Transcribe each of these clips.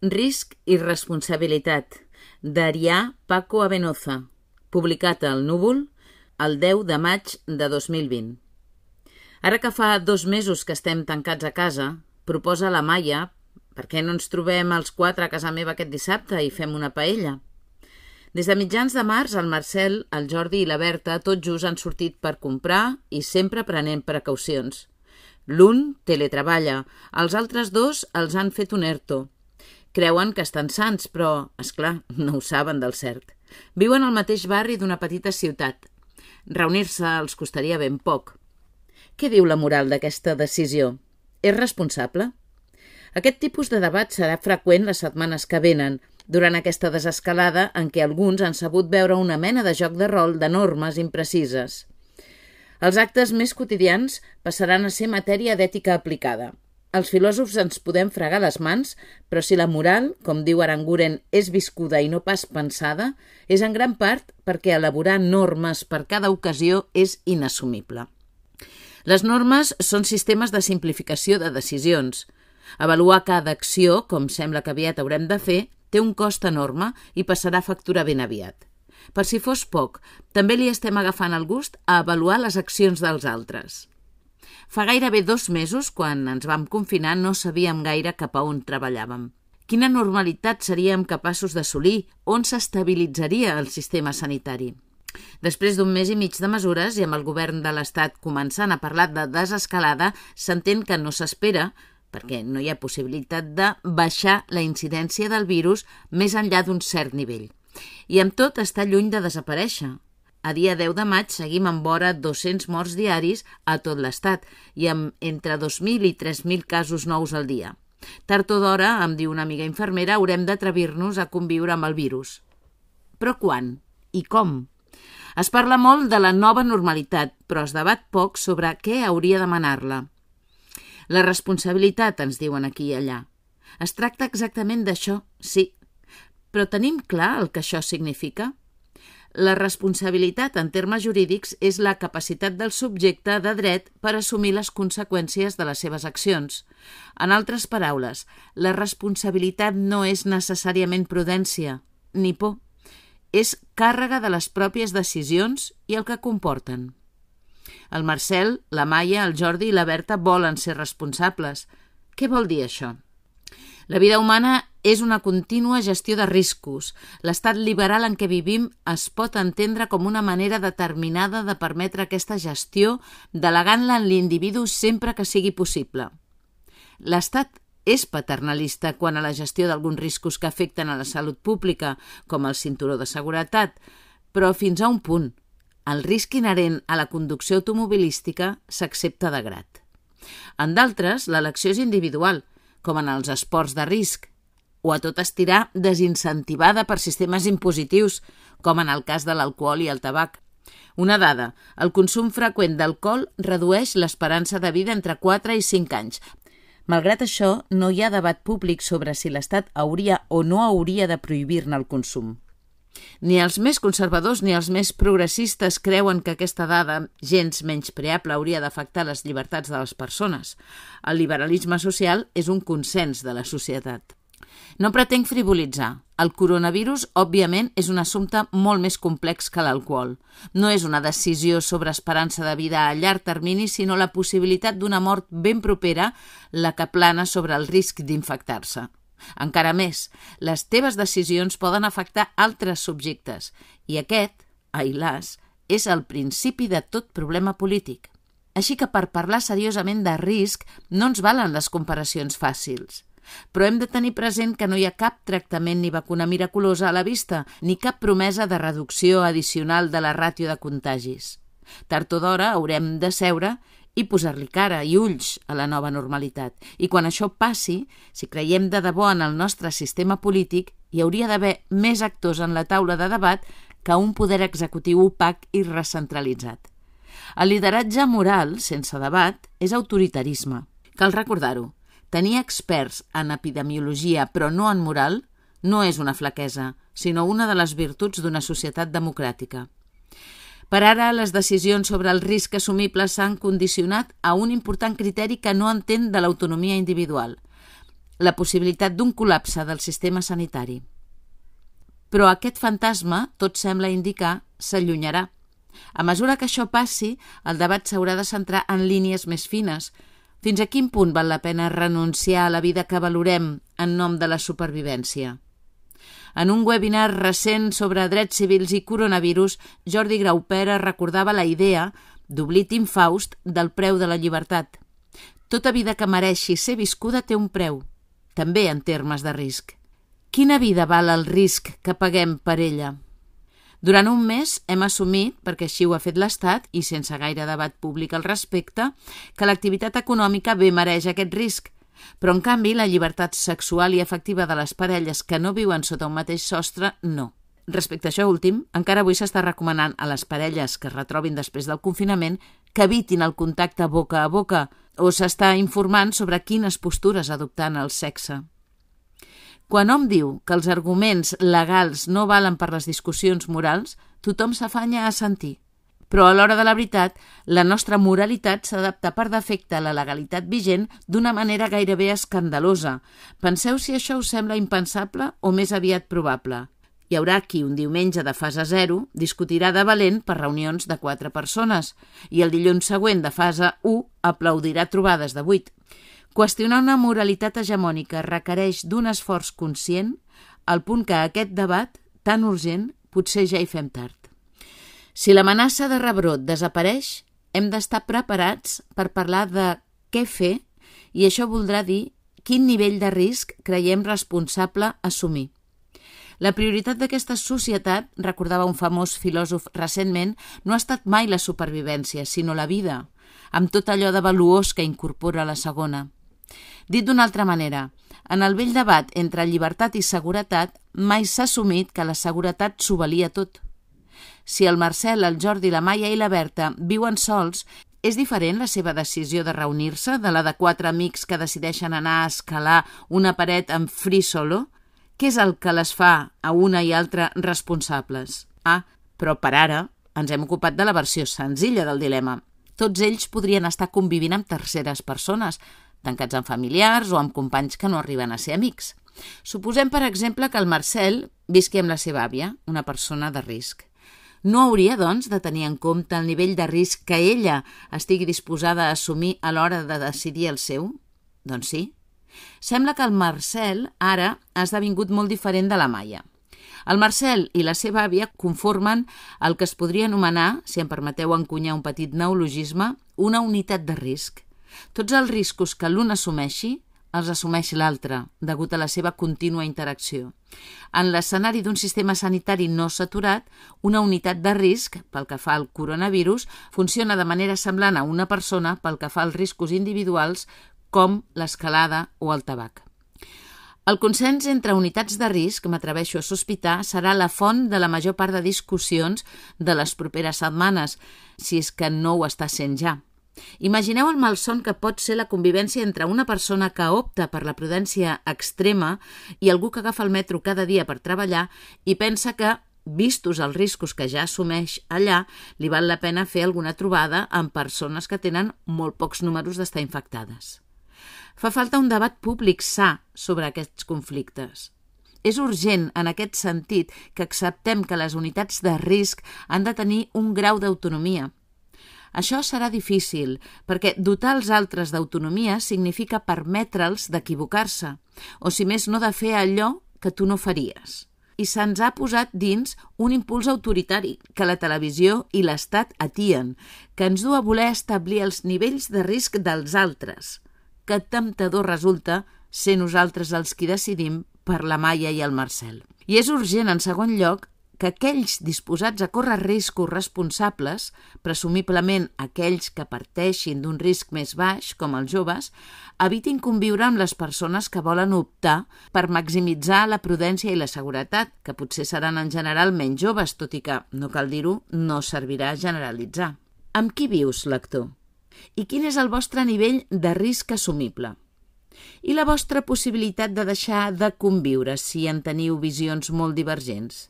Risc i responsabilitat, d'Arià Paco Avenoza, publicat al Núvol el 10 de maig de 2020. Ara que fa dos mesos que estem tancats a casa, proposa la Maia per què no ens trobem els quatre a casa meva aquest dissabte i fem una paella? Des de mitjans de març, el Marcel, el Jordi i la Berta tots just han sortit per comprar i sempre prenent precaucions. L'un teletreballa, els altres dos els han fet un ERTO, Creuen que estan sants, però, és clar, no ho saben del cert. Viuen al mateix barri d'una petita ciutat. Reunir-se els costaria ben poc. Què diu la moral d'aquesta decisió? És responsable? Aquest tipus de debat serà freqüent les setmanes que venen, durant aquesta desescalada en què alguns han sabut veure una mena de joc de rol de normes imprecises. Els actes més quotidians passaran a ser matèria d'ètica aplicada. Els filòsofs ens podem fregar les mans, però si la moral, com diu Aranguren, és viscuda i no pas pensada, és en gran part perquè elaborar normes per cada ocasió és inassumible. Les normes són sistemes de simplificació de decisions. Avaluar cada acció, com sembla que aviat haurem de fer, té un cost enorme i passarà factura ben aviat. Per si fos poc, també li estem agafant el gust a avaluar les accions dels altres. Fa gairebé dos mesos, quan ens vam confinar, no sabíem gaire cap a on treballàvem. Quina normalitat seríem capaços d'assolir? On s'estabilitzaria el sistema sanitari? Després d'un mes i mig de mesures i amb el govern de l'Estat començant a parlar de desescalada, s'entén que no s'espera, perquè no hi ha possibilitat de baixar la incidència del virus més enllà d'un cert nivell. I amb tot està lluny de desaparèixer. A dia 10 de maig seguim amb vora 200 morts diaris a tot l'Estat i amb entre 2.000 i 3.000 casos nous al dia. Tard o d'hora, em diu una amiga infermera, haurem d'atrevir-nos a conviure amb el virus. Però quan? I com? Es parla molt de la nova normalitat, però es debat poc sobre què hauria de manar-la. La responsabilitat, ens diuen aquí i allà. Es tracta exactament d'això, sí. Però tenim clar el que això significa? La responsabilitat en termes jurídics és la capacitat del subjecte de dret per assumir les conseqüències de les seves accions. En altres paraules, la responsabilitat no és necessàriament prudència, ni por. És càrrega de les pròpies decisions i el que comporten. El Marcel, la Maia, el Jordi i la Berta volen ser responsables. Què vol dir això? La vida humana és una contínua gestió de riscos. L'estat liberal en què vivim es pot entendre com una manera determinada de permetre aquesta gestió, delegant-la en l'individu sempre que sigui possible. L'estat és paternalista quan a la gestió d'alguns riscos que afecten a la salut pública, com el cinturó de seguretat, però fins a un punt. El risc inherent a la conducció automobilística s'accepta de grat. En d'altres, l'elecció és individual, com en els esports de risc, o a tot estirar desincentivada per sistemes impositius, com en el cas de l'alcohol i el tabac. Una dada, el consum freqüent d'alcohol redueix l'esperança de vida entre 4 i 5 anys. Malgrat això, no hi ha debat públic sobre si l'Estat hauria o no hauria de prohibir-ne el consum. Ni els més conservadors ni els més progressistes creuen que aquesta dada, gens menys preable, hauria d'afectar les llibertats de les persones. El liberalisme social és un consens de la societat. No pretenc frivolitzar. El coronavirus, òbviament, és un assumpte molt més complex que l'alcohol. No és una decisió sobre esperança de vida a llarg termini, sinó la possibilitat d'una mort ben propera, la que plana sobre el risc d'infectar-se. Encara més, les teves decisions poden afectar altres subjectes i aquest, ailàs, és el principi de tot problema polític. Així que per parlar seriosament de risc no ens valen les comparacions fàcils. Però hem de tenir present que no hi ha cap tractament ni vacuna miraculosa a la vista, ni cap promesa de reducció addicional de la ràtio de contagis. Tard o d'hora haurem de seure i posar-li cara i ulls a la nova normalitat. I quan això passi, si creiem de debò en el nostre sistema polític, hi hauria d'haver més actors en la taula de debat que un poder executiu opac i recentralitzat. El lideratge moral, sense debat, és autoritarisme. Cal recordar-ho. Tenir experts en epidemiologia però no en moral no és una flaquesa, sinó una de les virtuts d'una societat democràtica. Per ara, les decisions sobre el risc assumible s'han condicionat a un important criteri que no entén de l'autonomia individual. la possibilitat d'un col·lapse del sistema sanitari. Però aquest fantasma, tot sembla indicar, s'allunyarà. A mesura que això passi, el debat s'haurà de centrar en línies més fines. Fins a quin punt val la pena renunciar a la vida que valorem en nom de la supervivència? En un webinar recent sobre drets civils i coronavirus, Jordi Graupera recordava la idea, d'oblit infaust, del preu de la llibertat. Tota vida que mereixi ser viscuda té un preu, també en termes de risc. Quina vida val el risc que paguem per ella? Durant un mes hem assumit, perquè així ho ha fet l'Estat i sense gaire debat públic al respecte, que l'activitat econòmica bé mereix aquest risc, però en canvi la llibertat sexual i afectiva de les parelles que no viuen sota un mateix sostre, no. Respecte a això últim, encara avui s'està recomanant a les parelles que es retrobin després del confinament que evitin el contacte boca a boca o s'està informant sobre quines postures adoptar en el sexe. Quan hom diu que els arguments legals no valen per les discussions morals, tothom s'afanya a sentir. Però a l'hora de la veritat, la nostra moralitat s'adapta per defecte a la legalitat vigent d'una manera gairebé escandalosa. Penseu si això us sembla impensable o més aviat probable. Hi haurà qui un diumenge de fase 0 discutirà de valent per reunions de 4 persones i el dilluns següent de fase 1 aplaudirà trobades de 8. Qüestionar una moralitat hegemònica requereix d'un esforç conscient al punt que aquest debat, tan urgent, potser ja hi fem tard. Si l'amenaça de rebrot desapareix, hem d'estar preparats per parlar de què fer i això voldrà dir quin nivell de risc creiem responsable assumir. La prioritat d'aquesta societat, recordava un famós filòsof recentment, no ha estat mai la supervivència, sinó la vida, amb tot allò de valuós que incorpora la segona. Dit d'una altra manera, en el vell debat entre llibertat i seguretat mai s'ha assumit que la seguretat s'ho valia tot. Si el Marcel, el Jordi, la Maia i la Berta viuen sols, és diferent la seva decisió de reunir-se de la de quatre amics que decideixen anar a escalar una paret amb free solo? Què és el que les fa a una i altra responsables? Ah, però per ara ens hem ocupat de la versió senzilla del dilema. Tots ells podrien estar convivint amb terceres persones, tancats amb familiars o amb companys que no arriben a ser amics. Suposem, per exemple, que el Marcel visqui amb la seva àvia, una persona de risc. No hauria, doncs, de tenir en compte el nivell de risc que ella estigui disposada a assumir a l'hora de decidir el seu? Doncs sí. Sembla que el Marcel ara ha esdevingut molt diferent de la Maia. El Marcel i la seva àvia conformen el que es podria anomenar, si em permeteu encunyar un petit neologisme, una unitat de risc. Tots els riscos que l'un assumeixi els assumeix l'altre, degut a la seva contínua interacció. En l'escenari d'un sistema sanitari no saturat, una unitat de risc, pel que fa al coronavirus, funciona de manera semblant a una persona pel que fa als riscos individuals, com l'escalada o el tabac. El consens entre unitats de risc, m'atreveixo a sospitar, serà la font de la major part de discussions de les properes setmanes, si és que no ho està sent ja. Imagineu el malson que pot ser la convivència entre una persona que opta per la prudència extrema i algú que agafa el metro cada dia per treballar i pensa que, vistos els riscos que ja assumeix allà, li val la pena fer alguna trobada amb persones que tenen molt pocs números d'estar infectades. Fa falta un debat públic sa sobre aquests conflictes. És urgent, en aquest sentit, que acceptem que les unitats de risc han de tenir un grau d'autonomia, això serà difícil, perquè dotar els altres d'autonomia significa permetre'ls d'equivocar-se, o si més no de fer allò que tu no faries. I se'ns ha posat dins un impuls autoritari que la televisió i l'Estat atien, que ens du a voler establir els nivells de risc dels altres. Que temptador resulta ser nosaltres els qui decidim per la Maia i el Marcel. I és urgent, en segon lloc, que aquells disposats a córrer riscos responsables, presumiblement aquells que parteixin d'un risc més baix, com els joves, evitin conviure amb les persones que volen optar per maximitzar la prudència i la seguretat, que potser seran en general menys joves, tot i que, no cal dir-ho, no servirà generalitzar. Amb qui vius, lector? I quin és el vostre nivell de risc assumible? I la vostra possibilitat de deixar de conviure si en teniu visions molt divergents?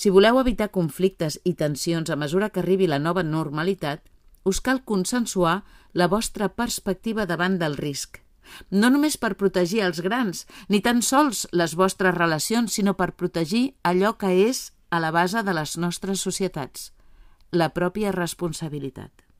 Si voleu evitar conflictes i tensions a mesura que arribi la nova normalitat, us cal consensuar la vostra perspectiva davant del risc. no només per protegir els grans, ni tan sols les vostres relacions, sinó per protegir allò que és a la base de les nostres societats, la pròpia responsabilitat.